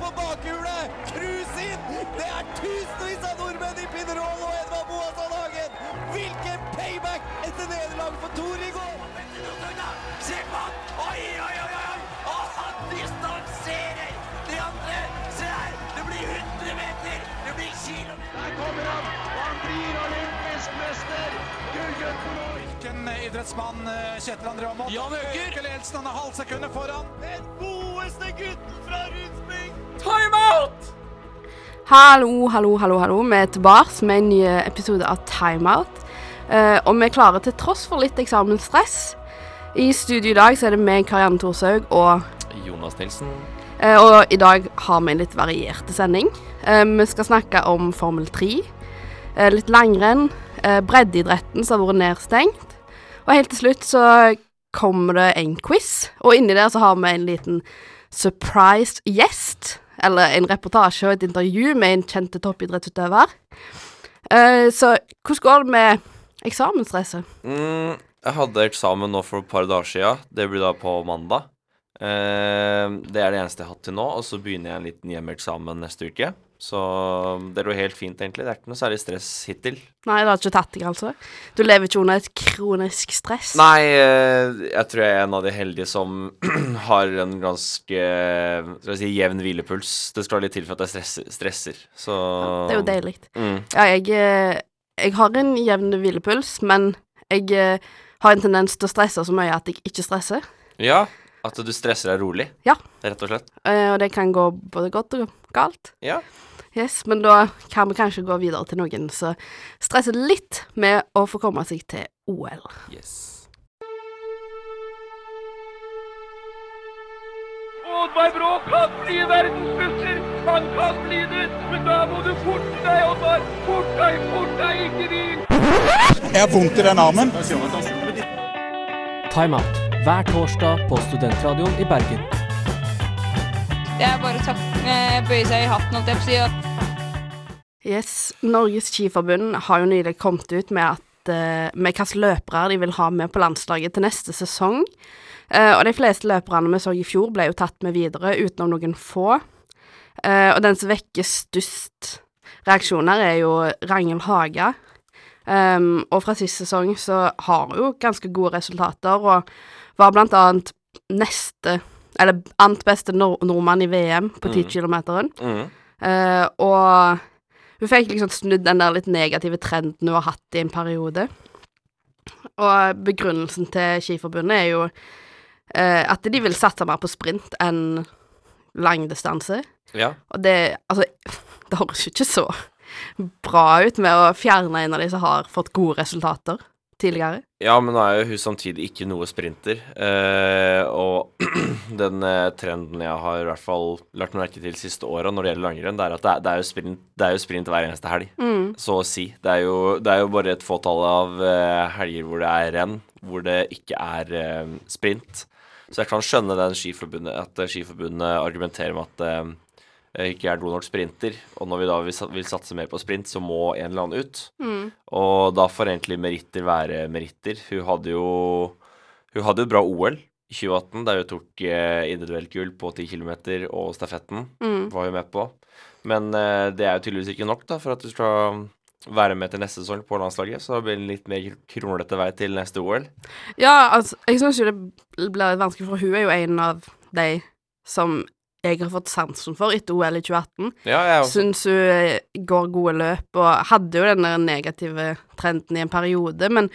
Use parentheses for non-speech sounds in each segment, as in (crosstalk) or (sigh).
på bakhjulet! Cruise inn! Det er tusenvis av nordmenn i Pinerol og Edvard Boasson Hagen! Hvilken payback etter nederlaget for Tor i går! Se på han! Oi, oi, oi, oi! Og han distanserer de andre! Se her! Det blir 100 meter! Det blir kilo! Der kommer han! Han blir olympisk mester! Gullgutten nå! Hvilken idrettsmann eh, Kjetil André Aamodt? Jan Øker. Øker Ledelsen, han er halvsekundet foran. Den godeste gutten fra Rundsbygd! Hallo, hallo, hallo, hallo. Vi er tilbake med en ny episode av Timeout. Uh, og vi er klare til tross for litt eksamensstress. I studio i dag så er det meg, Karianne Thorshaug, og, Jonas Nilsen. Uh, og i dag har vi en litt varierte sending. Uh, vi skal snakke om Formel 3, uh, litt langrenn, eh, breddeidretten som har vært nedstengt. Og helt til slutt så kommer det en quiz, og inni der så har vi en liten surprised gjest. Eller en reportasje og et intervju med en kjente toppidrettsutøver. Uh, så hvordan går det med eksamensstresset? Mm, jeg hadde eksamen nå for et par dager siden. Det blir da på mandag. Uh, det er det eneste jeg har hatt til nå, og så begynner jeg en liten hjemmeeksamen neste uke. Så det går helt fint, egentlig. Det er ikke noe særlig stress hittil. Nei, det har ikke tatt deg, altså? Du lever ikke under et kronisk stress? Nei, eh, jeg tror jeg er en av de heldige som (clears throat) har en ganske skal jeg si, jevn hvilepuls. Det skal litt til for at jeg stresser. stresser. Så Det er jo deilig. Mm. Ja, jeg, eh, jeg har en jevn hvilepuls, men jeg eh, har en tendens til å stresse så mye at jeg ikke stresser. Ja, at du stresser deg rolig, Ja. rett og slett. Og det kan gå både godt og galt. Ja. Yes, men da kan vi kanskje gå videre til noen som stresser litt med å få komme seg til OL. Yes. Oddvar Brå kan bli verdensmester! Han kan bli det! Men da må du forte deg, Oddvar! Fort deg, fort deg, ikke hvil! Jeg har vondt i den armen. Timeout hver torsdag på Studentradioen i Bergen. Det er bare å tak- eh, bøye seg i hatten, holdt jeg på å si. Yes, Norges Skiforbund har jo nylig kommet ut med at eh, med hvilke løpere de vil ha med på landslaget til neste sesong. Eh, og de fleste løperne vi så i fjor, ble jo tatt med videre, utenom noen få. Eh, og den som vekker størst reaksjoner, er jo Ragnhild Haga. Og fra sist sesong så har hun jo ganske gode resultater, og var blant annet neste Eller annet beste nord nordmann i VM på 10 kilometeren. Mm. Uh, og hun fikk liksom snudd den der litt negative trenden hun har hatt i en periode. Og begrunnelsen til Skiforbundet er jo uh, at de vil satse mer på sprint enn langdistanse. Ja. Og det Altså, det høres jo ikke så bra ut med å fjerne en av de som har fått gode resultater tidligere. Ja, men nå er jo hun samtidig ikke noe sprinter. Eh, og (clears throat) den eh, trenden jeg har i hvert fall lagt merke til siste åra når det gjelder langrenn, det er at det er, det er, jo, sprint, det er jo sprint hver eneste helg. Så å si. Det er, jo, det er jo bare et fåtall av eh, helger hvor det er renn, hvor det ikke er eh, sprint. Så jeg kan skjønne den skiforbundet, at Skiforbundet argumenterer med at eh, ikke er nok sprinter, og når vi da vil, satse mer på sprint, så må en eller annen ut. Og da får egentlig meritter være meritter. Hun hadde jo Hun hadde jo bra OL i 2018, der hun tok eh, individuelt gull på 10 km og stafetten. Var hun med på. Men eh, det er jo tydeligvis ikke nok da, for at du skal være med til neste sesong på landslaget. Så det blir en litt mer kronglete vei til neste OL. Ja, altså, jeg syns jo det blir vanskelig, for hun er jo en av de som jeg har fått sansen for etter OL i 2018. Ja, jeg. Syns hun eh, går gode løp, og hadde jo den der negative trenden i en periode, men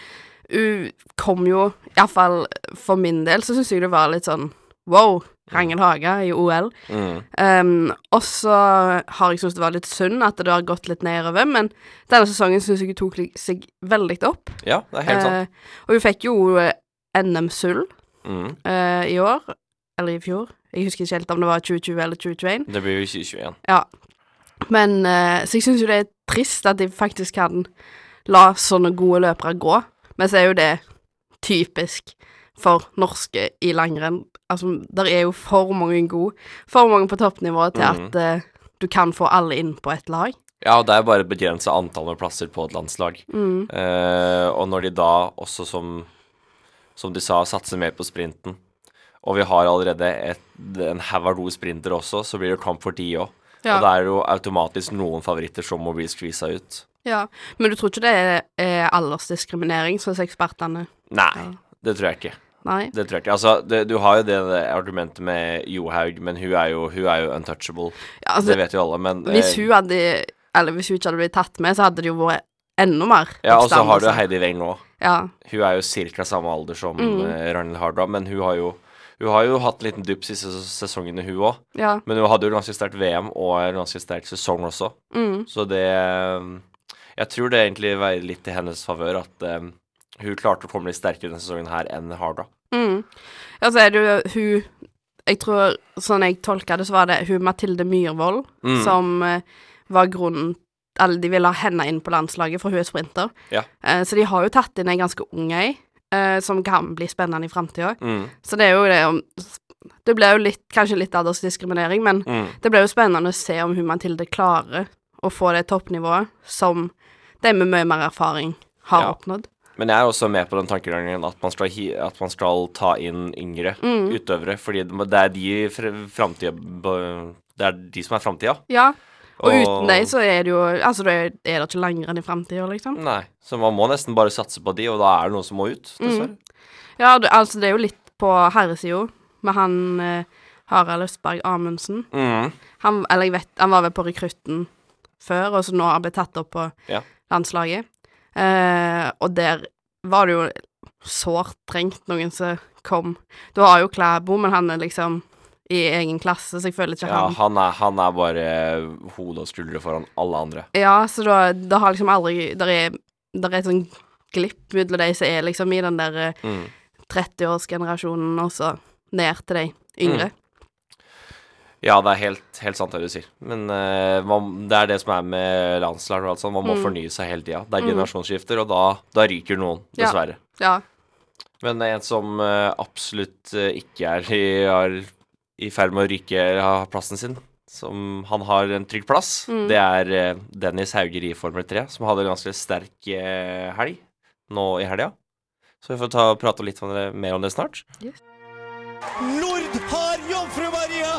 hun kom jo, iallfall for min del, så syns jeg det var litt sånn wow, Ragnhild Haga i OL. Mm. Um, og så har jeg syntes det var litt synd at det har gått litt nedover, men denne sesongen syns jeg hun tok seg veldig opp. Ja, det er helt sant. Uh, og hun fikk jo eh, NM-sølv Mm. uh, i år, eller i fjor. Jeg husker ikke helt om det var 2020 eller 2021. Det blir jo 2021. Ja. Men uh, Så jeg syns jo det er trist at de faktisk kan la sånne gode løpere gå, men så er jo det typisk for norske i langrenn. Altså, der er jo for mange gode, for mange på toppnivå til Mhm. at uh, du kan få alle inn på et lag. Ja, og det er bare begrensa antall med plasser på et landslag. Mm. Uh, og når de da også, som, som de sa, satser mer på sprinten, og vi har allerede et, en haug av gode sprintere også, så blir det kamp for de òg. Ja. Og det er jo automatisk noen favoritter som må bli skvisa ut. ja. Men du tror ikke det er, er aldersdiskriminering, sånn som ekspertene Nei, det tror jeg ikke. Nei? Det tror jeg ikke. Altså, det, du har jo det, det argumentet med Johaug, men hun er jo, hun er jo untouchable. Ja, altså, det vet jo alle, men hvis eh, hun hadde Eller hvis hun ikke hadde blitt tatt med, så hadde det jo vært enda mer Ja, og så har du. Heidi Weng nå. Ja. Hun er jo ca. samme alder som Mm. eh, Ragnhild Hardra, men hun har jo hun har jo hatt en liten dupp siste sesongen sesongene, hun òg. ja. Men hun hadde jo ganske sterkt VM og en ganske sterk sesong også. Mm. Så det eh, Jeg tror det egentlig veier litt i hennes favør at um, hun klarte å komme litt sterkere denne sesongen her enn Harda. Mm. Ja, så er det jo hun Jeg tror, sånn jeg tolka det, så var det hun Mathilde Myhrvold Mm. som uh, var grunnen Eller de ville ha henne inn på landslaget, for hun er sprinter. Ja. Uh, så de har jo tatt inn ei ganske ung ei, eh, som kan bli spennende i framtida. Mm. Så det er jo det om Det ble jo litt, kanskje litt aldersdiskriminering, men Mm. det ble jo spennende å se om hun Mathilde klarer å få det toppnivået som de med mye mer erfaring har Ja. oppnådd. Men jeg er også med på den tankegangen at man skal, at man skal ta inn yngre Mm. utøvere, fordi det er de fr- framtida Det er de som er framtida. Ja, og, Og- uten dem så er det jo Altså, det er, er det ikke langrenn i framtida, liksom. Nei, så man må nesten bare satse på de, og da er det noen som må ut, dessverre. Ja, det, altså, det er jo litt på herresida med han eh, Harald Østberg Amundsen. Mm. Han, eller jeg vet, han var vel på rekrutten før, og så nå har han blitt tatt opp på Ja. landslaget. Eh, og der var det jo sårt trengt noen som kom. Du har jo Klæbo, men han er liksom i egen klasse, så jeg føler ikke Ja, han han er, han er bare hode og skuldre foran alle andre. Ja, så da, da har liksom aldri Der er, der er et sånn glipp mellom de som er liksom i den der eh, Mm. 30-årsgenerasjonen, og så ned til de yngre. Ja, det er helt, helt sant det du sier. Men uh, man, det er det som er med landslag sånt. Man må Mm. fornye seg hele tida. Det er Mm. generasjonsskifter, og da, da ryker noen, Ja. dessverre. Ja. Men en som uh, absolutt uh, ikke er i, er i ferd med å ryke av plassen sin, som han har en trygg plass, Mm. det er eh, Dennis Hauger i Formel 3, som hadde en ganske sterk eh, helg nå i helga. Så vi får ta, prate litt om det, mer om det snart. Nord har Jomfru Maria!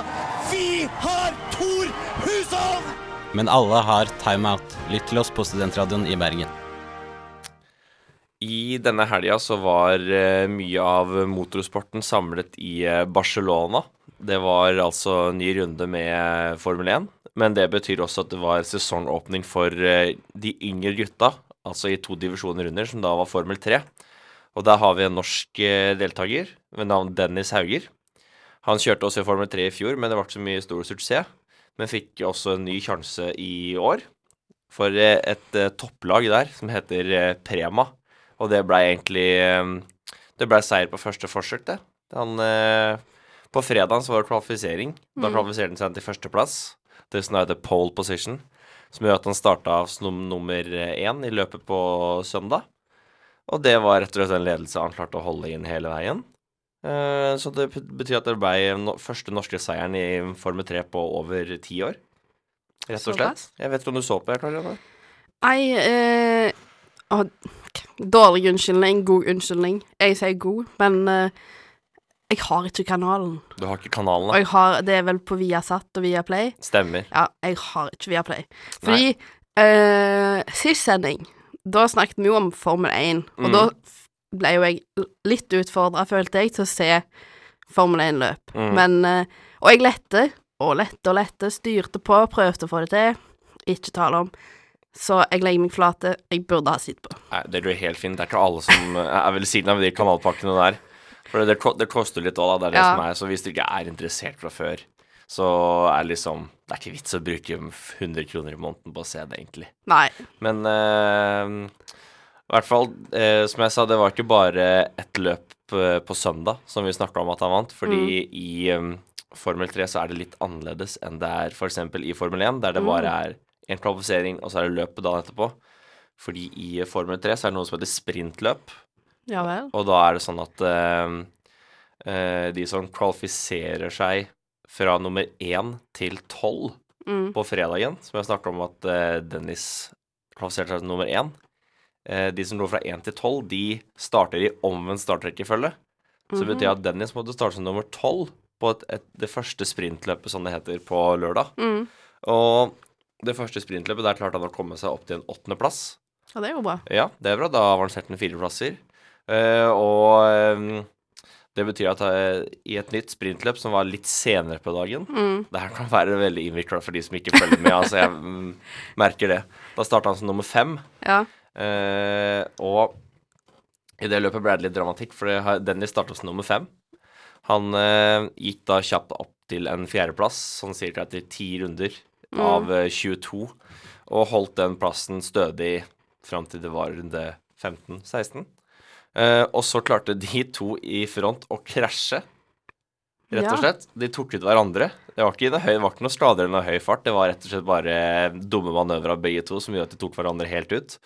Vi har Tor Hushovd! Men alle har timeout. Lytt til oss på Studentradioen i Bergen. I denne helga så var eh, mye av motorsporten samlet i Barcelona. Det var altså ny runde med Formel 1, men det betyr også at det var sesongåpning for eh, de yngre gutta, altså i to divisjoner under, som da var Formel 3. Og der har vi en norsk eh, deltaker ved navn Dennis Hauger. Han kjørte også i Formel 3 i fjor, men det ble så mye stor suksess. Men fikk også en ny sjanse i år for eh, et topplag der som heter Prema. Og det ble egentlig Det ble seier på første forsøk, det. Han, på fredagen så var det kvalifisering. Da Mm. kvalifiserte han seg til førsteplass. Det som heter pole position. Som gjør at han starta som nummer én i løpet på søndag. Og det var rett og slett en ledelse han klarte å holde inn hele veien. Eh, Så det betyr at det ble første norske seieren i Formel 3 på over ti år. Rett og slett. Jeg vet ikke om du så på, jeg, Klarina? Nei eh, Dårlig unnskyldning, god unnskyldning. Jeg sier god, men eh, jeg har ikke kanalen. Du har ikke kanalen, Og da? jeg har, det er vel på Viasat og Viaplay. Stemmer. Ja, jeg har ikke Viaplay. Fordi eh, sist sending, da snakket vi jo om Formel 1, og Mm. da ble jo jeg litt utfordra, følte jeg, til å se Formel 1-løp. Mm. Men eh, Og jeg lette, og lette og lette, styrte på, prøvde å få det til. Ikke tale om. Så jeg legger meg flate. Jeg burde ha sett på. Nei, det blir helt fint. Det er ikke alle som eh, er veldig siden av de kanalpakkene der. For det, det koster litt òg, da. Det er det Ja. som er. Så hvis du ikke er interessert fra før, så er liksom Det er ikke vits å bruke 100 kroner i måneden på å se det, egentlig. Nei. Men uh, i hvert fall, uh, som jeg sa, det var ikke bare ett løp på, på søndag som vi snakka om at han vant. Fordi i um, Formel 3 så er det litt annerledes enn det er f.eks. i Formel 1, der det bare er en kvalifisering, og så er det løpet dagen etterpå. Fordi i Formel 3 så er det noe som heter sprintløp. Ja vel. Og da er det sånn at uh, de som kvalifiserer seg fra nummer én til tolv Mm. på fredagen, som jeg snakket om at uh, Dennis kvalifiserte seg til nummer én uh, De som lå fra én til tolv, de starter i omvendt startrekkefølge. Så det betyr at Dennis måtte starte som nummer tolv på et, et, det første sprintløpet, som det heter, på lørdag. Mm. Og det første sprintløpet, der klarte han å komme seg opp til en åttendeplass. Ja, det er jo bra. Ja, det er bra. Da avanserte han fire plasser. Eh, og eh, det betyr at eh, i et nytt sprintløp som var litt senere på dagen Mm. Det her kan være veldig innvikla for de som ikke følger med. altså Jeg mm, merker det. Da starta han som nummer fem. Ja. Eh, og i det løpet ble det litt dramatikk, for Dennis starta som nummer fem. Han eh, gikk da kjapt opp til en fjerdeplass, sånn cirka etter ti runder av eh, 22, og holdt den plassen stødig fram til det var runde 15-16. Eh, og så klarte de to i front å krasje, rett og Ja. slett. De tok ut hverandre. Det var ikke, høy, det var ikke noe skader eller noe høy fart, det var rett og slett bare dumme manøvrer av begge to som gjorde at de tok hverandre helt ut.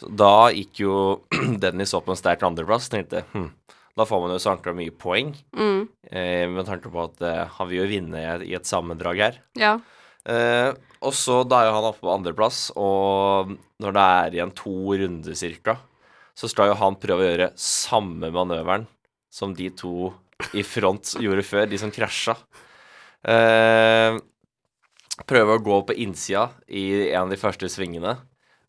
Så da gikk jo (clears throat) Dennis opp en sterk andreplass tenkte hm, da får man jo sankra mye poeng, Mm. uh, med tanke på at uh, han vil jo vinne i, et sammendrag her. Ja. Og så da er jo han oppe på andreplass, og når det er igjen to runder cirka, så skal jo han prøve å gjøre samme manøveren som de to i front gjorde før, de som krasja. Eh, prøve å gå på innsida i en av de første svingene,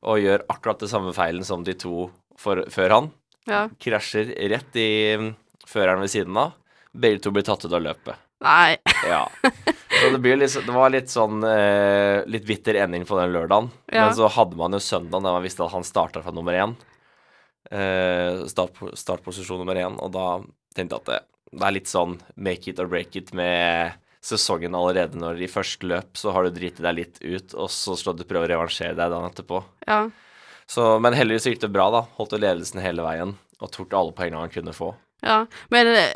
og gjør akkurat det samme feilen som de to for, før han. ja. Krasjer rett i mm, føreren ved siden av. Begge to blir tatt ut av løpet. Nei. Ja. Så det, blir litt, det var litt sånn eh, litt bitter ending på den lørdagen. Ja. Men så hadde man jo søndagen der man visste at han starta fra nummer én. Eh, start, startposisjon nummer én, og da tenkte jeg at det, det er litt sånn make it or break it med sesongen allerede. Når i første løp så har du driti deg litt ut, og så skal du prøve å revansjere deg dagen etterpå. Ja. Så, men heldigvis gikk det bra, da. Holdt ledelsen hele veien og tok alle poengene han kunne få. ja. Men eh,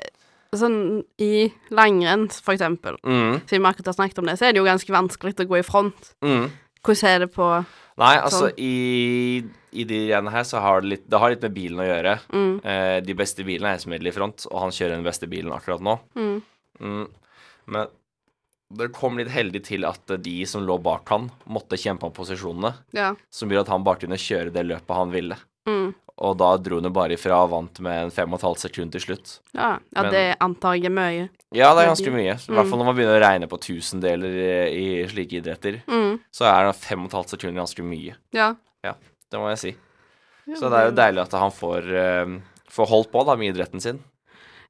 sånn i langrenn, for eksempel, Mm, siden vi akkurat har snakket om det, så er det jo ganske vanskelig å gå i front. mm. Hvordan er det på Nei, altså Sånn. i, i de greiene her så har det litt Det har litt med bilen å gjøre. mm, Eh, de beste bilene er regel i front, og han kjører den beste bilen akkurat nå. mm, Mm. Men det kom litt heldig til at de som lå bak han, måtte kjempe om posisjonene, Ja. som gjorde at han bare kunne kjøre det løpet han ville. Mm, Og da dro hun bare ifra og vant med en fem og et halvt sekund til slutt. ja. ja Men- det antar jeg er mye. Ja, det er ganske mye. I Mm. hvert fall når man begynner å regne på tusendeler i, i slike idretter, Mm, så er fem og et halvt sekund ganske mye. ja. ja. Det må jeg si. Så det er jo deilig at han får, uh, får holdt på da med idretten sin.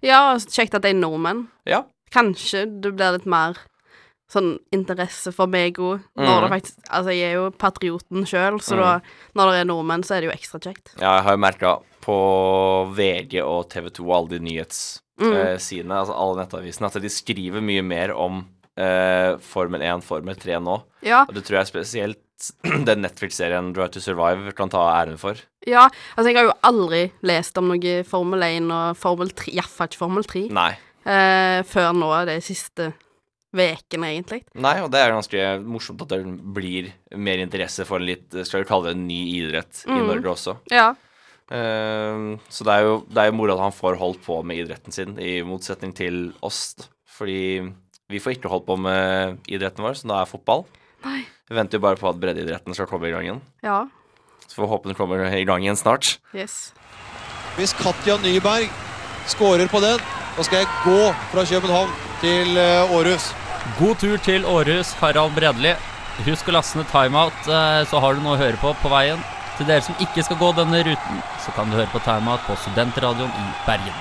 Ja, og kjekt at det er nordmenn. Ja. Kanskje det blir litt mer sånn interesse for meg òg, det faktisk Altså, jeg er jo patrioten sjøl, så mm. da, når det er nordmenn, så er det jo ekstra kjekt. Ja, jeg har jo merka på VG og TV 2 og alle de nyhetssidene, Mm. altså alle nettavisene, at de skriver mye mer om eh, Formel 1, Formel 3 nå. Ja, Og det tror jeg spesielt (clears throat) den Netflix-serien Drive to Survive kan ta æren for. ja. Altså, jeg har jo aldri lest om noe Formel 1 og Formel 3, iallfall ikke Formel 3, Nei. eh, før nå de siste vekene, egentlig. Nei, og det er ganske morsomt at det blir mer interesse for en litt, skal vi kalle det en ny idrett i Mhm. Norge også. Ja. Uh, så det er, jo, det er jo moro at han får holdt på med idretten sin, i motsetning til oss. Fordi vi får ikke holdt på med idretten vår, som da er fotball. Nei. Vi venter jo bare på at breddeidretten skal komme i gang igjen. Ja. Så får vi håpe den kommer i gang igjen snart. Yes. Hvis Katja Nyberg skårer på den, da skal jeg gå fra København til eh, Århus. God tur til Århus, Harald Bredli. Husk å laste ned timeout, eh, så har du noe å høre på på veien. Til dere som ikke skal gå denne ruten, så kan du høre på timeout på Studentradioen i Bergen.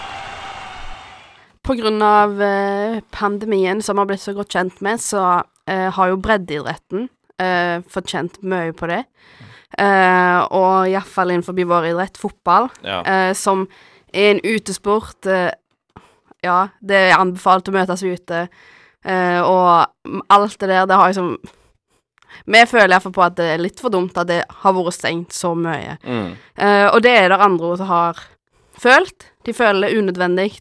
Av eh, pandemien som vi har blitt så godt kjent med, så eh, har jo breddeidretten uh, fått kjent mye på det. Uh, og iallfall innenfor vår idrett, fotball, Ja. uh, som er en utesport. Uh, ja, det er anbefalt å møtes ute, eh, og alt det der, det har liksom Vi føler iallfall på at det er litt for dumt at det har vært stengt så mye. Mm. Uh, og det er det andre som har følt. De føler det unødvendig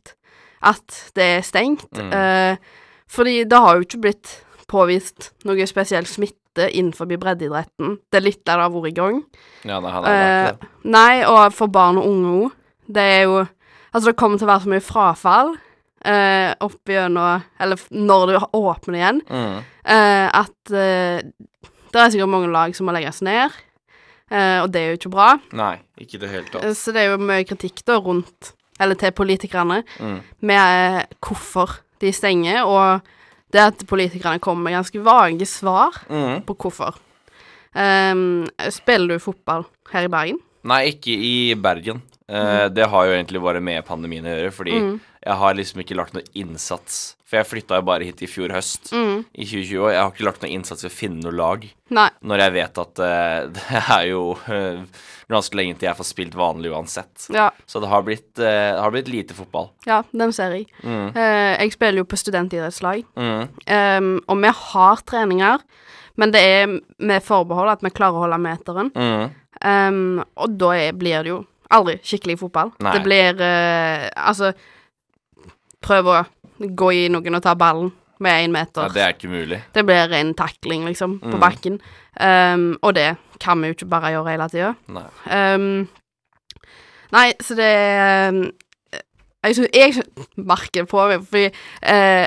at det er stengt. Mm. Uh, fordi det har jo ikke blitt påvist noe spesiell smitte innenfor breddeidretten. Det er litt der det har vært i gang. Ja, det har har vært det. Nei, og for barn og unge òg. Det er jo Altså, det kommer til å være så mye frafall eh, opp gjennom Eller når det åpner igjen, Mm. eh, at eh, det er sikkert mange lag som må legges ned. Eh, og det er jo ikke bra. Nei, ikke det hele tatt. Eh, Så det er jo mye kritikk da rundt eller til politikerne, Mm. med hvorfor de stenger, og det at politikerne kommer med ganske vage svar Mm. på hvorfor. Um, spiller du fotball her i Bergen? Nei, ikke i Bergen. Eh, Det har jo egentlig vært med pandemien å gjøre, fordi Mm. Jeg har liksom ikke lagt noe innsats. For jeg flytta jo bare hit i fjor høst, Mm. i 2020, og jeg har ikke lagt noe innsats i å finne noe lag. Nei. Når jeg vet at uh, (laughs) det er jo uh, ganske lenge til jeg får spilt vanlig uansett. Ja, Så det har blitt, uh, det har blitt lite fotball. ja den ser jeg. Mm. Jeg spiller jo på studentidrettslag, Mm. um, og vi har treninger, men det er med forbehold at vi klarer å holde meteren. Ehm, og da blir det jo aldri skikkelig fotball. Nei. Det blir Altså, prøv å gå i noen og ta ballen med én meter. Ja, det er ikke mulig. Det blir en takling, liksom, på Mm. bakken. Um, og det kan vi jo ikke bare gjøre hele tida. Nei. Um, nei, så det ehm, Jeg jeg merker det på meg, fordi uh,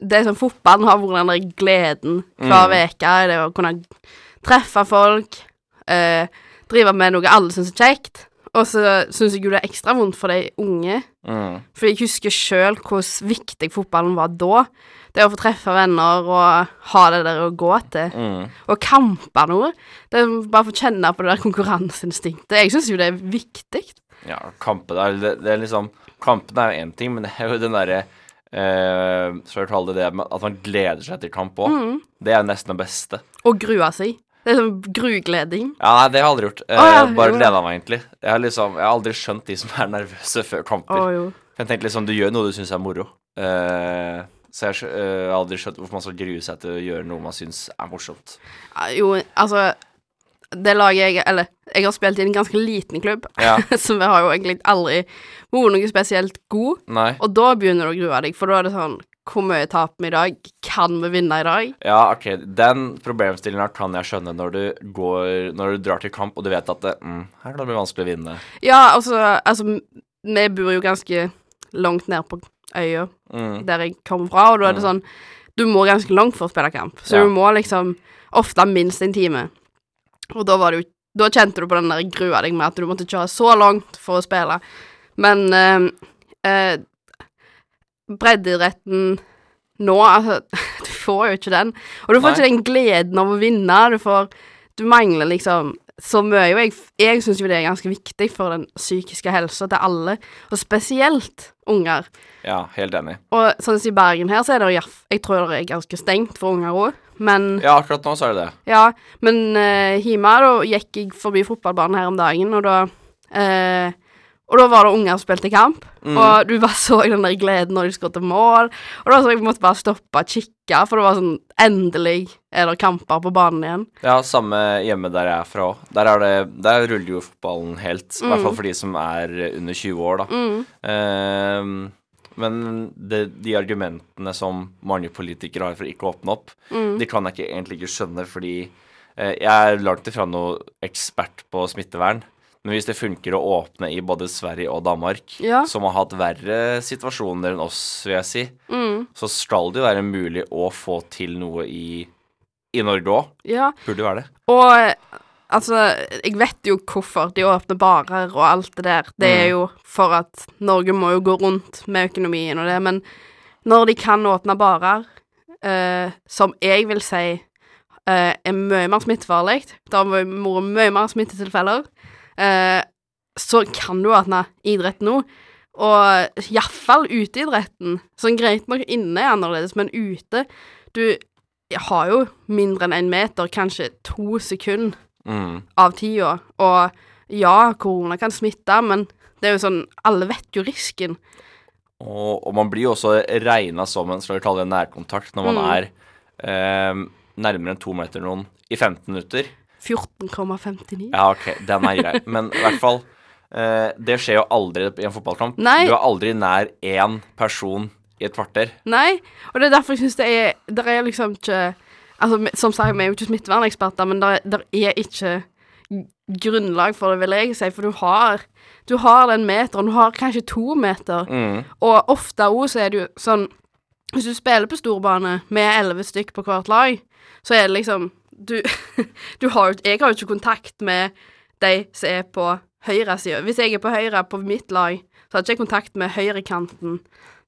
det er sånn Fotballen har vært den der gleden hver Mm. Det å kunne treffe folk, uh, drive med noe alle syns er kjekt. Og så syns jeg jo det er ekstra vondt for de unge. Mm. For jeg husker sjøl hvor viktig fotballen var da. Det å få treffe venner og ha det der å gå til. Mm. Og kampe noe. Det er bare få kjenne på det der konkurranseinstinktet. Jeg syns jo det er viktig. Ja, kampen er, det, det er liksom Kampen er jo én ting, men det er jo den derre eh, Skal jeg kalle det det at man gleder seg til kamp òg. Mm. Det er nesten det beste. Og grue seg. Det er sånn grugleding. Ja, nei, det har jeg aldri gjort. Jeg har bare jo. gleda meg, egentlig. Jeg har liksom Jeg har aldri skjønt de som er nervøse før kamper. jo. Jeg tenkte liksom, du gjør noe du syns er moro. Eh, så jeg har eh, aldri skjønt hvorfor man skal grue seg til å gjøre noe man syns er morsomt. Jo, altså Det laget jeg Eller, jeg har spilt i en ganske liten klubb, Ja. (laughs) så vi har jo egentlig aldri vært noe spesielt god. Nei. Og da begynner du å grue deg, for da er det sånn Hvor mye taper vi i dag? Kan vi vinne i dag? Ja, ok, den problemstillinga kan jeg skjønne når du går Når du drar til kamp og du vet at det, mm, her kan det bli vanskelig å vinne. Ja, altså, altså Vi bor jo ganske langt ned på øya Mm. der jeg kommer fra, og da er det sånn Du må ganske langt for å spille kamp, så Ja. du må liksom ofte minst en time. Og da var det jo Da kjente du på den der grua deg med at du måtte kjøre så langt for å spille. Men eh, eh, breddeidretten nå, altså (laughs) Du får jo ikke den. Og du får Nei. ikke den gleden av å vinne. Du får Du mangler liksom så mye. Og jeg, jeg syns jo det er ganske viktig for den psykiske helsa til alle, og spesielt unger. Ja, helt enig. Og sånn som i Bergen her, så er det jo Jeg tror det er ganske stengt for unger òg, men Ja, akkurat nå så er det det. ja, men uh, hjemme da gikk jeg forbi fotballbanen her om dagen, og da eh, Og da var det unger som spilte kamp, Mm. og du bare så den der gleden når de skåret til mål. Og da så jeg måtte bare stoppe og kikke, for det var sånn Endelig er det kamper på banen igjen. Ja, samme hjemme der jeg er fra òg. Der, er der ruller jo fotballen helt. I hvert Mm. fall for de som er under 20 år, da. Ehm, men det, de argumentene som mange politikere har for ikke å åpne opp, Mm. de kan jeg ikke, egentlig ikke skjønne, fordi uh, jeg er langt ifra noe ekspert på smittevern. Men hvis det funker å åpne i både Sverige og Danmark, Ja. som har hatt verre situasjoner enn oss, vil jeg si, Mm, så skal det jo være mulig å få til noe i, i Norge òg. ja. Burde være det. Og altså, jeg vet jo hvorfor de åpner barer og alt det der. Det er Mm. jo for at Norge må jo gå rundt med økonomien og det, men når de kan åpne barer, uh, som jeg vil si uh, er mye mer smittefarlig, det har vært mye mer smittetilfeller, eh, så kan du åpne idrett nå. Og iallfall uteidretten. Sånn greit nok inne er annerledes, men ute Du har jo mindre enn én meter, kanskje to sekunder Mm. av tida. Og ja, korona kan smitte, men det er jo sånn Alle vet jo risken. Og, og man blir jo også regna som en det nærkontakt når man Mm. er eh, nærmere enn to meter noen i 15 minutter. 14,59. Ja, ok, den er grei. Men i hvert fall eh, Det skjer jo aldri i en fotballkamp. Nei. Du er aldri nær én person i et kvarter. Nei, og det er derfor jeg syns det er Det er liksom ikke Altså, som sagt, vi er jo ikke smitteverneksperter, men det er ikke grunnlag for det, vil jeg si, for du har Du har den meteren, du har kanskje to meter, Mm. og ofte òg så er det jo sånn Hvis du spiller på storbane med elleve stykk på hvert lag, så er det liksom Du, (laughs) du har Jeg har jo ikke kontakt med de som er på høyresida. Hvis jeg er på høyre på mitt lag, så har jeg ikke kontakt med høyrekanten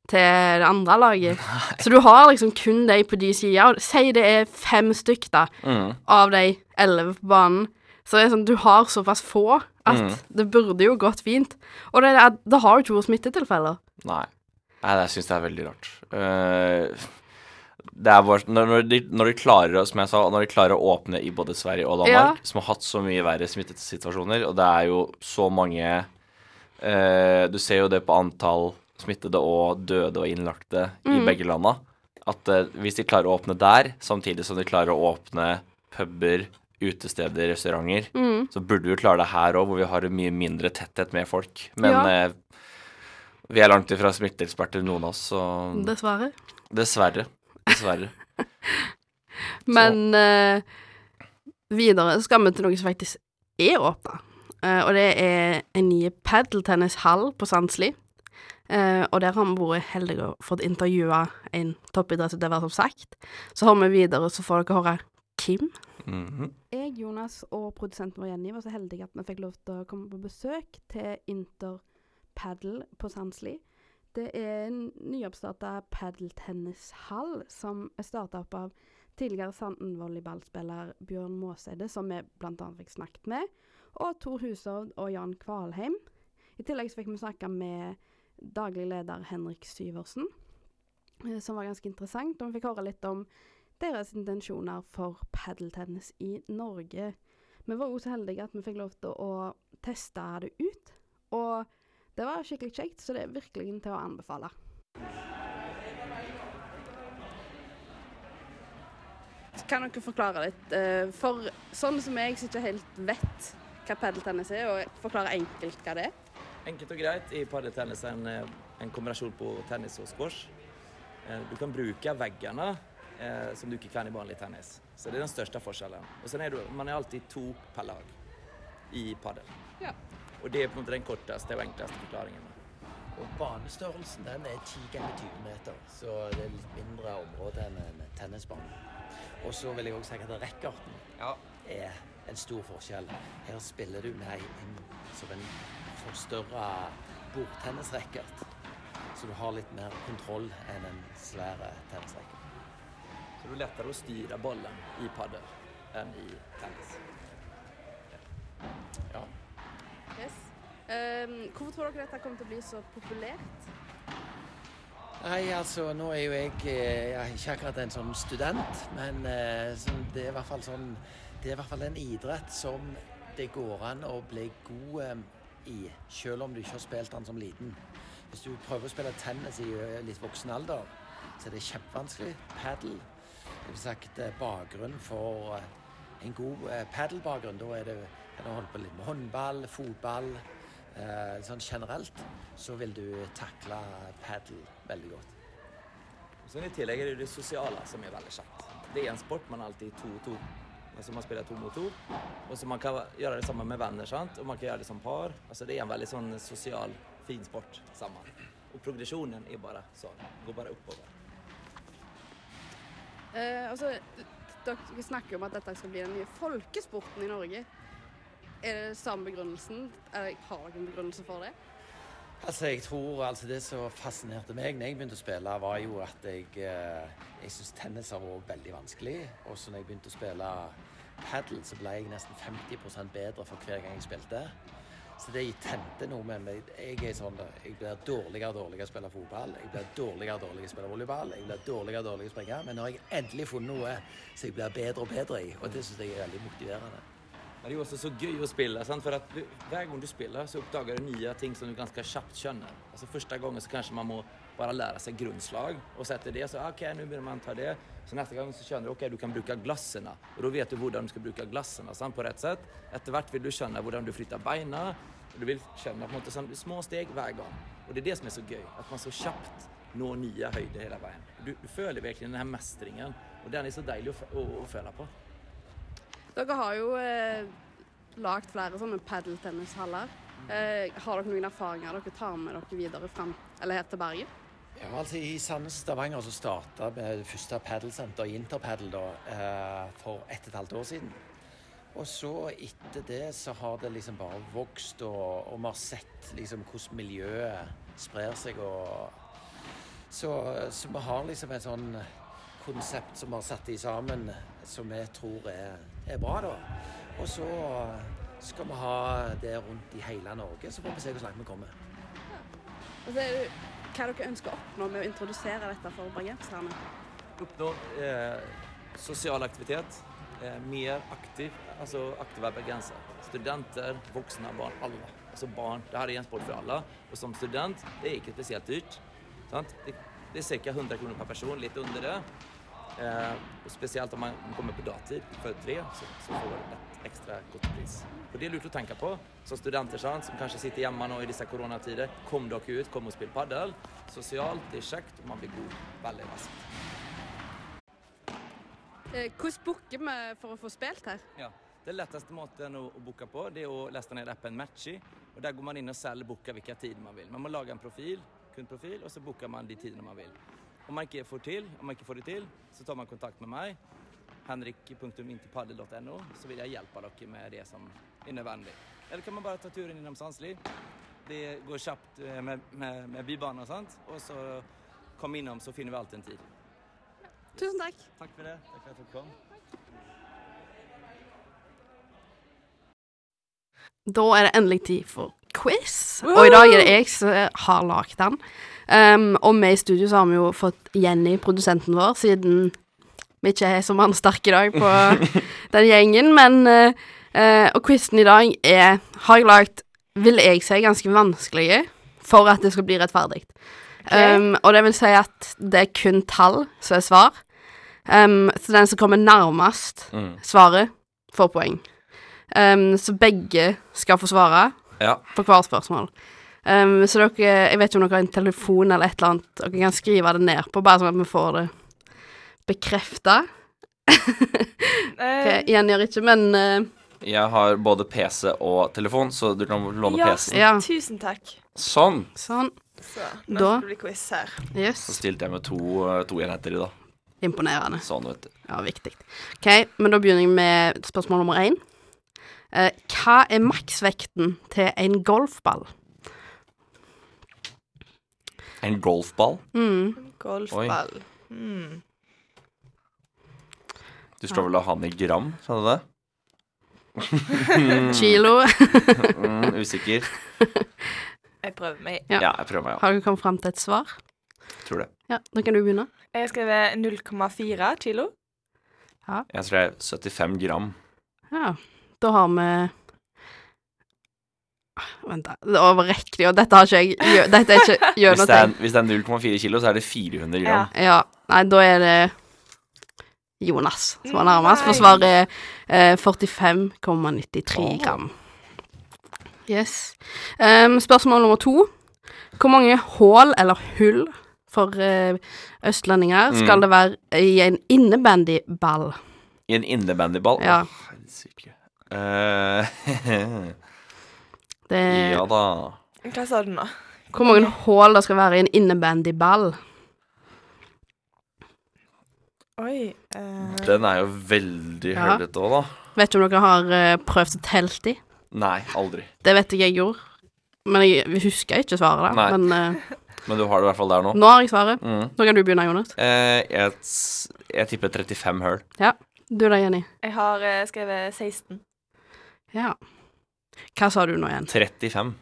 til det andre laget. Så du har liksom kun de på de sida. Si det er fem stykk, da, Mm. av de elleve på banen. Så det er sånn, du har såpass få at Mm. det burde jo gått fint. Og det, det har jo ikke vært smittetilfeller. Nei. Nei, jeg syns det er veldig rart. Eh, det bare når, de, når de klarer som jeg sa, når de klarer å åpne i både Sverige og Danmark, Ja. som har hatt så mye verre smittesituasjoner, og det er jo så mange eh, Du ser jo det på antall smittede og døde og innlagte i begge landa. At eh, hvis de klarer å åpne der, samtidig som de klarer å åpne puber, utesteder, restauranter, Mm. så burde vi klare det her òg, hvor vi har en mye mindre tetthet med folk. Men Ja. eh, vi er langt ifra smitteeksperter, noen av oss, så Dessverre. dessverre. Dessverre. (laughs) Men uh, videre skal vi til noe som faktisk er åpna. Uh, og det er en ny padeltennishall på Sandsli. Uh, og der har vi vært heldige og fått intervjua en toppidrettsutøver, som sagt. Så har vi videre, så får dere høre Kim. Mhm. Jeg, Jonas og produsenten vår Jenny var så heldige at vi fikk lov til å komme på besøk til Inter Padel på Sandsli. Det er en nyoppstarta padeltennishall som er starta opp av tidligere Sanden-volleyballspiller Bjørn Måseide, som vi bl.a. fikk snakket med, og Tor Hushovd og Jan Kvalheim. I tillegg så fikk vi snakke med daglig leder Henrik Syversen, eh, som var ganske interessant. Og vi fikk høre litt om deres intensjoner for padeltennis i Norge. Vi var også så heldige at vi fikk lov til å teste det ut. Og det var skikkelig kjekt, så det er virkelig til å anbefale. Kan dere forklare litt? eh, For sånn som jeg som ikke helt vet hva padeltennis er, og forklare enkelt hva det er. Enkelt og greit I padeltennis en, eh, en kombinasjon på tennis og squash. Eh, Du kan bruke veggene eh, som du ikke kan i vanlig tennis. Så det er den største forskjellen. Og så er du, man er alltid to per lag i padel. Ja. Og det er på en måte den korteste og enkleste forklaringen. Og banestørrelsen den er 10 ganger 20 meter, så det er litt mindre område enn en tennisbane. Og så vil jeg også si at rackerten er en stor forskjell. Her spiller du med en, som en forstørra bordtennisracket. Så du har litt mer kontroll enn en svær tennisracket. Så det er lettere å styre bollen i padel enn i tennis. Ja. Yes. Um, hvorfor tror dere dette kommer til å bli så populært? Nei, altså nå er jo jeg, eh, jeg er ikke akkurat en sånn student, men eh, sånn, det er i hvert fall sånn Det er i hvert fall en idrett som det går an å bli god eh, i, selv om du ikke har spilt den som liten. Hvis du prøver å spille tennis i litt voksen alder, så er det kjempevanskelig. Padel. Det vil sagt bakgrunn for en god padelbakgrunn. Da er det kan du holde på litt med håndball, fotball. Eh, sånn generelt så vil du takle padel veldig godt. Sen i tillegg er det det sosiale som er veldig kjekt. Det er en sport man alltid er to og to. Altså man spiller to mot to. Og så man kan gjøre det sammen med venner, sant? og man kan gjøre det som par. Altså det er en veldig sånn sosial, fin sport sammen. Og progresjonen er bare sånn. Går bare oppover. Eh, altså, dere snakker jo om at dette skal bli den nye folkesporten i Norge. Er det samme begrunnelsen? Eller har dere en begrunnelse for det? Altså, jeg tror altså Det som fascinerte meg når jeg begynte å spille, var jo at jeg, eh, jeg syns tennis har vært veldig vanskelig. Og så når jeg begynte å spille padel, så ble jeg nesten 50% bedre for hver gang jeg spilte. Så det tente noe med meg. Jeg er sånn, jeg blir dårligere og dårligere å spille fotball. Jeg blir dårligere og dårligere å spille volleyball. Jeg blir dårligere og dårligere å springe. Men nå har jeg endelig funnet noe som jeg blir bedre og bedre i. Og det syns jeg er veldig motiverende. Det er også så gøy å spille, sant? for at du, hver gang du spiller så oppdager du nye ting som du ganske kjapt skjønner. Altså Første gangen så kanskje man må bare lære seg grunnslag, og så etter det så ok, nå begynner man ta det. Så neste gang så skjønner du ok, du kan bruke glassene, og da vet du hvordan du skal bruke glassene sant? på rett sett. Etter hvert vil du skjønne hvordan du flytter beina, og du vil kjenne på en måte sånn, små steg hver gang. Og det er det som er så gøy, at man så kjapt når nye høyder hele veien. Du, du føler virkelig den her mestringen, og den er så deilig å, å, å føle på. Dere har jo eh, lagd flere sånne padeltennishaller. Eh, har dere noen erfaringer dere tar med dere videre fram, eller her til Bergen? Ja, altså I Sandnes Stavanger så starta det første padelsenteret, Interpadel, da, eh, for ett og et halvt år siden. Og så etter det så har det liksom bare vokst, og, og vi har sett liksom hvordan miljøet sprer seg. og så, så vi har liksom en sånn konsept som vi har satt i sammen, som vi tror er, er bra, da. Og så skal vi ha det rundt i hele Norge, så får vi se hvor langt vi kommer. Og så er det hva dere ønsker å oppnå med å introdusere dette for bergenserne. Oppnå eh, sosial aktivitet, eh, mer aktiv, altså aktive bergensere. Studenter, voksne, barn, Alle. Altså barn, det er en sport for alle. Og som student, det er ikke spesielt dyrt. Sant? Det, det er ca. 100 kroner per person, litt under det. Eh, spesielt speciellt om man kommer på dagtid før tre så, så får man et ekstra godt pris. Og det er lurt å tenke på. Som studenter sant, som kanskje sitter hjemme nå i disse coronatider, kom dere ut, kom og spill padel. Socialt, det er kjekt, og man blir god veldig raskt. Eh, hvordan booker vi for å få spilt her? Ja. Den letteste måten å, å boka på det er å läsa ned appen Matchy. og Der går man inn og selger booker hvilken tider man vil. Man må lage en profil, kundprofil og så bokar man de tidene man vill. Om man ikke får til, om man ikke får det til, så tar man kontakt med meg. henrik.intipaddel.no så vil jeg hjelpe dere med det som er nødvendig. Eller kan man bare ta turen innom Sandsli. Det går snabbt eh, med, med, med Bybanen og sånt Og så kom innom, så finner vi alltid en tid. Tusen takk. Takk for det. Takk for at du kom. Da er det endelig tid for quiz. Og i dag er det jeg som har lagd den. Um, og vi i studio så har vi jo fått Jenny, produsenten vår, siden vi ikke er så mannsterke i dag på (laughs) den gjengen. Men uh, Og quizen i dag er har jeg lagd, vil jeg si, ganske vanskelige for at det skal bli rettferdig. Um, og det vil si at det er kun tall som er svar. Um, så den som kommer nærmest Mm. svaret, får poeng. Um, så begge skal få svare Ja. på hvert spørsmål. Um, så dere, jeg vet ikke om dere har en telefon eller et eller annet dere kan skrive det ned på, bare sånn at vi får det bekrefta. (laughs) okay, Jenny gjør ikke, men uh, Jeg har både PC og telefon, så du kan låne Ja, PC-en. Ja. tusen takk. Sånn. sånn. Så, nå Da- skal det bli quiz her. Yes. Så stilte jeg med to, eh, to enheter i, da. Imponerende. Sånn, vet du. Ja, viktig. OK, men da begynner jeg med spørsmål nummer én. Eh, hva er maksvekten til en golfball? En golfball. Mm. Golfball. Mm. Du står vel og har den i gram, sa du det? (laughs) (laughs) Kilo. mm, usikker. Jeg prøver meg. Ja. Ja, jeg prøver meg, ja. Har du kommet fram til et svar? Tror det. Ja, da kan du begynne. Jeg har skrevet 0,4 kilo. Jeg skrev er 75 gram. Ja, da har vi Vent, da. Det var riktig, og dette har ikke jeg Dette er ikke Hvis noe det er, hvis det er 0,4 kilo, så er det 400 gram. Ja. Nei, da er det Jonas som er nærmest, for Nei. svaret er eh, 45,93 gram. Yes. Um, spørsmål nummer to. Hvor mange hull, eller hull, for uh, østlendinger Mm. skal det være i en innebandyball? I en innebandyball? Ja. Åh, Eh, (laughs) Det, ja da. Hva sa du nå? hvor mange hull det skal være i en innebandyball? Oi. eh, Den er jo veldig Ja. høllete òg, da. Vet ikke om dere har eh, prøvd å telte i? Nei, aldri. Det vet jeg jeg gjorde. Men jeg husker ikke svaret, da. Nei. Men eh, (laughs) Men du har det i hvert fall der nå. nå har jeg svaret. Mm. Nå kan du begynne, Jonas. Eh, jeg, jeg tipper 35 høl. Ja. Du da, Jenny? Jeg har eh, skrevet 16. Ja. Hva sa du nå igjen? 35.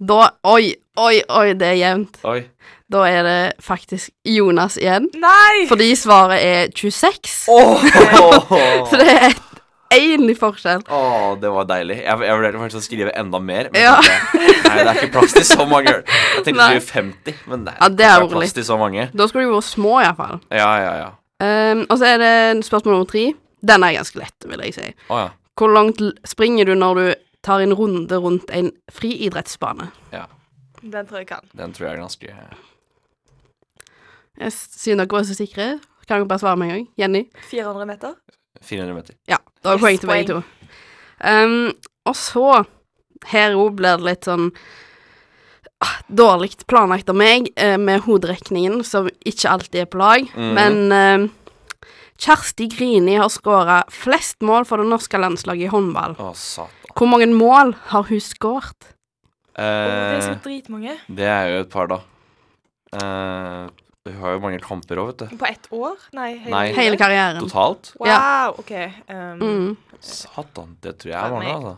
Da Oi, oi, oi, det er jevnt. Oi. Da er det faktisk Jonas igjen. Nei! Fordi svaret er 26. Åh! (laughs) Så det er et én i forskjell. Åh, det var deilig. Jeg, jeg vurderte faktisk å skrive enda mer. Men Ja. tenkte, nei, det er ikke plass til så mange. Jeg tenkte å Nei. 50, men nei, Ja, det er er plass til så mange. Da skulle du vært små, iallfall. Ja, ja, ja. Um, og så er det spørsmål nummer tre. Den er ganske lett, vil jeg si. Oh, ja. Hvor langt springer du når du tar en runde rundt en friidrettsbane? ja. Den tror jeg kan. Den tror jeg er ganske Jeg, siden dere var så sikre, kan dere bare svare med en gang. Jenny? 400 meter. 400 meter. Ja, da er poeng til begge to. Um, og så Her òg blir det litt sånn ah, dårlig planlagt av meg eh, med hoderekningen, som ikke alltid er på lag. mm. Men eh, Kjersti Grini har skåra flest mål for det norske landslaget i håndball. Å, satan. Hvor mange mål har hun skåret? Det er så Eh, dritmange. det er jo et par, da. Eh, hun har jo mange kamper òg, vet du. På ett år? Nei, hele, Nei. Hele karrieren. Totalt. Wow, Ja. OK. Um, Mm. Satan, det tror jeg er mange, altså.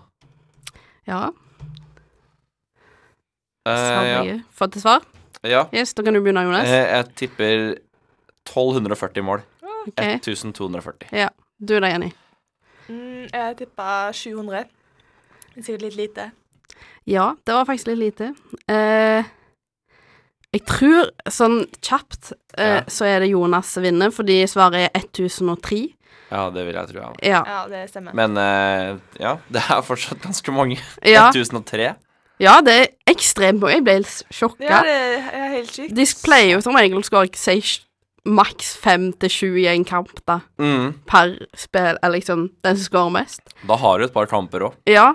Ja. Eh, Har ja. fått et svar? ja. Yes, da kan du begynne, Jonas. Eh, jeg tipper 1240 mål. Ok. 1240. Ja. Du da, Jenny? mm, jeg tippa 700. Det er sikkert litt lite. Ja, det var faktisk litt lite. Eh, jeg tror sånn kjapt eh, Ja. så er det Jonas som vinner, fordi svaret er 1003. Ja, det vil jeg tro, ja. Ja. Ja, det stemmer. Men eh, ja, (laughs) det er fortsatt ganske mange. Ja. 1003. ja, det er ekstremt mange. Jeg ble helt sjokka. ja, det er helt sykt. De pleier jo som regel å skåre maks fem til sju i en kamp, da. Mm. Per spill, eller liksom den som skårer mest. Da har du et par kamper òg. Ja.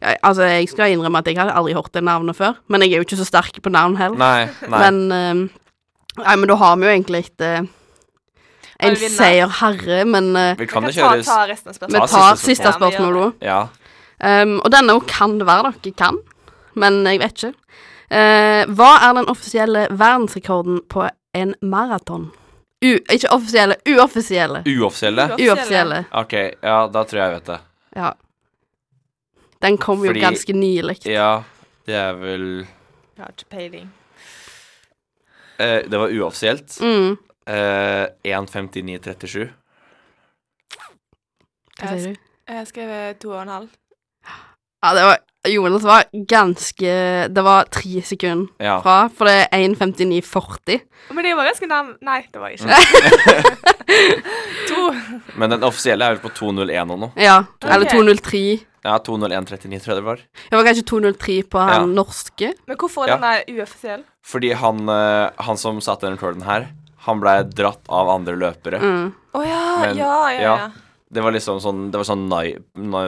Jeg, Altså, jeg skal innrømme at jeg hadde aldri hørt det navnet før, men jeg er jo ikke så sterk på navn heller. Nei, nei. Men ehm, Nei, men da har vi jo egentlig ikke uh, en seier herre, men uh, vi Vi kan kan ta, ta resten av vi spørsmålet. Ta tar siste spørsmål. Vi òg. Ja. Um, og denne òg kan det være dere kan, men jeg vet ikke. Uh, hva er den offisielle verdensrekorden på en maraton? U ikke offisielle, uoffisielle. Uoffisielle? Uoffisielle. Uoffisielle. OK, ja, da tror jeg jeg vet det. Ja. Den kom jo ganske nylig. Ja, det er vel Jeg har ikke peiling. eh, Det var uoffisielt. Mm. Eh, 1.59,37. Hva sier du? Jeg skrev to og en halv. Ja, det var Jonas var ganske Det var tre sekunder Ja. fra, for det er 1.59,40. Men det var ganske nærme Nei, det var jeg ikke. (laughs) to. Men den offisielle er vel på 2.01 og noe. Ja, eller Ok. 203. Ja, 2.01,39 tror jeg det var. Det var kanskje 203 på Ja. norske. Men hvorfor er Ja. den der uoffisiell? Fordi han, eh, han som satte den rekorden her, han blei dratt av andre løpere. Mm. Å ja, Men- ja, ja, ja. ja. Det var liksom sånn Det var sånn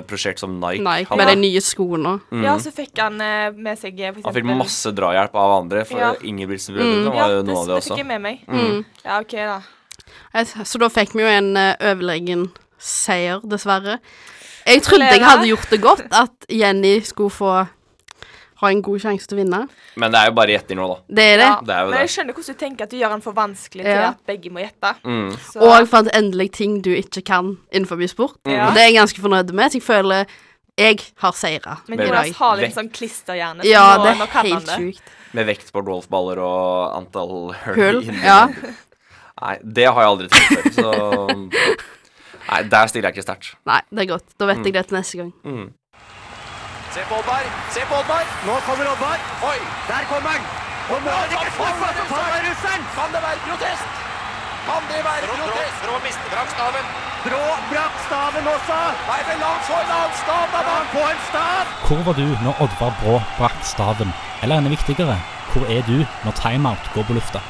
prosjekt som Nike. Nike, hadde. med de nye skoene. Mm. Ja, så fikk han eh, med seg eh, for Han fikk masse drahjelp av andre, for Ja. Ingebrigtsen-brødrene Mm. Var jo ja, noe av det også. Ja, det fikk jeg med meg. Mm. Ja, OK, da. Så da fikk vi jo en uh, overlegen seier, dessverre. Jeg trodde jeg hadde gjort det godt, at Jenny skulle få ha en god sjanse til å vinne. Men det er jo bare gjetting nå, da. Det er det. Ja, Det er jo men jeg det. skjønner hvordan du tenker at du gjør den for vanskelig til Ja. at begge må gjette. Mm. Og for at endelig ting du ikke kan innenfor sport. Mm. Og det er jeg ganske fornøyd med. Så jeg føler jeg har seira men Jonas har litt sånn klisterhjerne. Ja, nå, det er helt sjukt. Med vekt på golfballer og antall hull. Ja. (laughs) Nei, det har jeg aldri tenkt før, så (laughs) Nei, der stiller jeg ikke sterkt. Nei, det er godt. Da vet jeg det til neste gang. Mm. Se på Oddvar! Se på Oddvar! Nå kommer Oddvar! Oi! Der kommer han! Og nå er det ikke snakk om å ta russeren! Kan det være protest? Kan det være protest? Brå mister brakk staven. Brå brakk staven også! Nei, men la han få en annen stav, da! La han få en stav! Hvor var du når Oddvar Brå brakk staven? Eller enda viktigere, hvor er du når timeout går på lufta?